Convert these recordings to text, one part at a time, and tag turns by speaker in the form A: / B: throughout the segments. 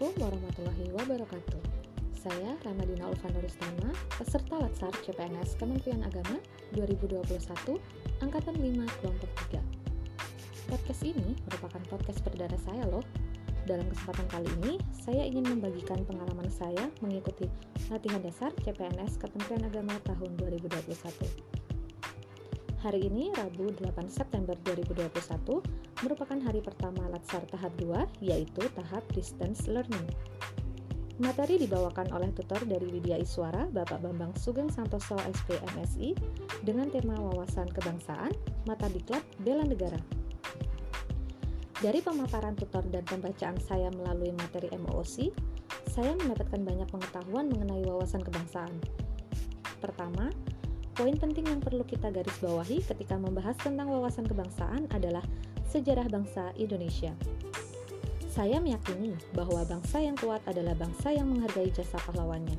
A: Assalamualaikum warahmatullahi wabarakatuh. Saya Ramadina Ulfanuristama, peserta Latsar CPNS Kementerian Agama 2021, Angkatan 5, Kelompok 3. Podcast ini merupakan podcast perdana saya loh. Dalam kesempatan kali ini, saya ingin membagikan pengalaman saya mengikuti latihan dasar CPNS Kementerian Agama tahun 2021. Hari ini, Rabu 8 September 2021, merupakan hari pertama Latsar tahap 2, yaitu tahap Distance Learning. Materi dibawakan oleh tutor dari Widya Iswara, Bapak Bambang Sugeng Santoso SPMSI, dengan tema wawasan kebangsaan, mata diklat bela negara. Dari pemaparan tutor dan pembacaan saya melalui materi MOOC, saya mendapatkan banyak pengetahuan mengenai wawasan kebangsaan. Pertama, Poin penting yang perlu kita garis bawahi ketika membahas tentang wawasan kebangsaan adalah sejarah bangsa Indonesia. Saya meyakini bahwa bangsa yang kuat adalah bangsa yang menghargai jasa pahlawannya.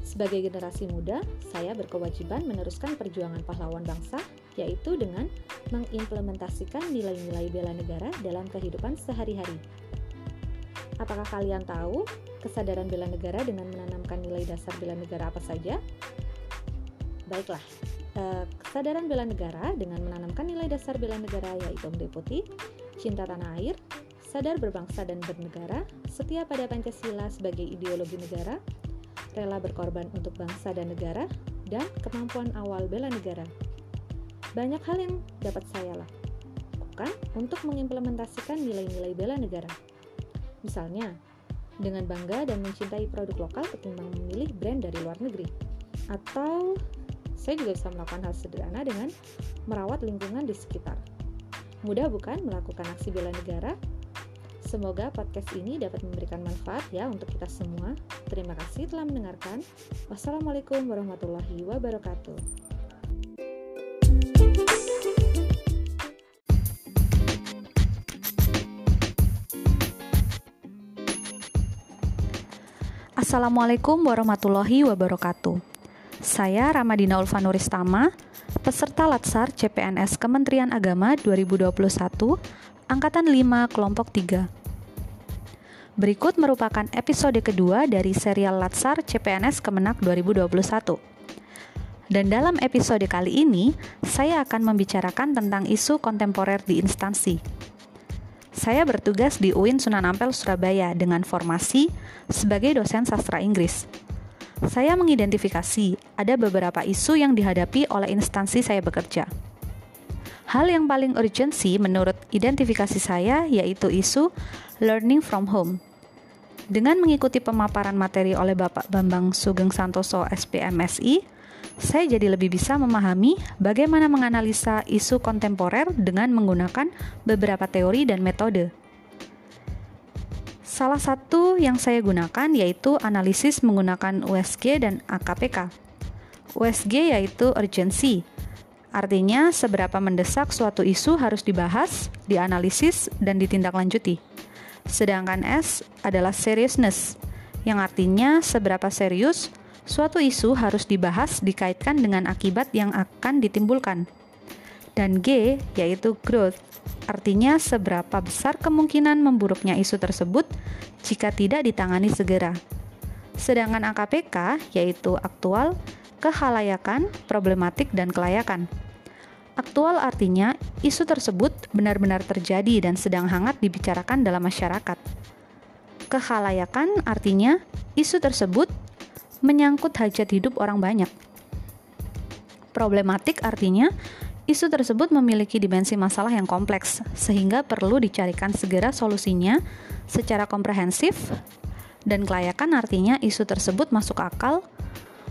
A: Sebagai generasi muda, saya berkewajiban meneruskan perjuangan pahlawan bangsa, yaitu dengan mengimplementasikan nilai-nilai bela negara dalam kehidupan sehari-hari. Apakah kalian tahu kesadaran bela negara dengan menanamkan nilai dasar bela negara apa saja? Baiklah, eh, kesadaran bela negara dengan menanamkan nilai dasar bela negara yaitu meliputi cinta tanah air, sadar berbangsa dan bernegara, setia pada Pancasila sebagai ideologi negara, rela berkorban untuk bangsa dan negara, dan kemampuan awal bela negara. Banyak hal yang dapat saya lakukan untuk mengimplementasikan nilai-nilai bela negara. Misalnya, dengan bangga dan mencintai produk lokal ketimbang memilih brand dari luar negeri. Atau saya juga bisa melakukan hal sederhana dengan merawat lingkungan di sekitar. Mudah bukan melakukan aksi bela negara? Semoga podcast ini dapat memberikan manfaat ya untuk kita semua. Terima kasih telah mendengarkan. Wassalamualaikum warahmatullahi wabarakatuh.
B: Assalamualaikum warahmatullahi wabarakatuh. Saya Ramadina Ulfanuristama, peserta Latsar CPNS Kementerian Agama 2021, Angkatan 5, Kelompok 3. Berikut merupakan episode kedua dari serial Latsar CPNS Kemenak 2021. Dan dalam episode kali ini, saya akan membicarakan tentang isu kontemporer di instansi. Saya bertugas di UIN Sunan Ampel, Surabaya dengan formasi sebagai dosen sastra Inggris saya mengidentifikasi ada beberapa isu yang dihadapi oleh instansi saya bekerja. Hal yang paling urgensi menurut identifikasi saya yaitu isu learning from home. Dengan mengikuti pemaparan materi oleh Bapak Bambang Sugeng Santoso SPMSI, saya jadi lebih bisa memahami bagaimana menganalisa isu kontemporer dengan menggunakan beberapa teori dan metode. Salah satu yang saya gunakan yaitu analisis menggunakan USG dan AKPK. USG yaitu urgency, artinya seberapa mendesak suatu isu harus dibahas, dianalisis, dan ditindaklanjuti. Sedangkan S adalah seriousness, yang artinya seberapa serius suatu isu harus dibahas dikaitkan dengan akibat yang akan ditimbulkan. Dan G yaitu growth, artinya seberapa besar kemungkinan memburuknya isu tersebut jika tidak ditangani segera. Sedangkan AKPK yaitu aktual, kehalayakan, problematik, dan kelayakan. Aktual artinya isu tersebut benar-benar terjadi dan sedang hangat dibicarakan dalam masyarakat. Kehalayakan artinya isu tersebut menyangkut hajat hidup orang banyak. Problematik artinya Isu tersebut memiliki dimensi masalah yang kompleks, sehingga perlu dicarikan segera solusinya secara komprehensif, dan kelayakan artinya isu tersebut masuk akal,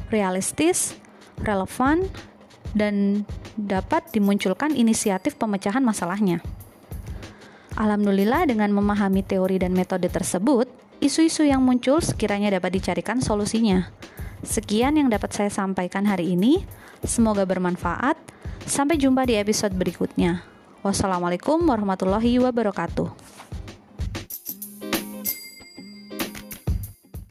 B: realistis, relevan, dan dapat dimunculkan inisiatif pemecahan masalahnya. Alhamdulillah, dengan memahami teori dan metode tersebut, isu-isu yang muncul sekiranya dapat dicarikan solusinya. Sekian yang dapat saya sampaikan hari ini. Semoga bermanfaat. Sampai jumpa di episode berikutnya. Wassalamualaikum warahmatullahi wabarakatuh.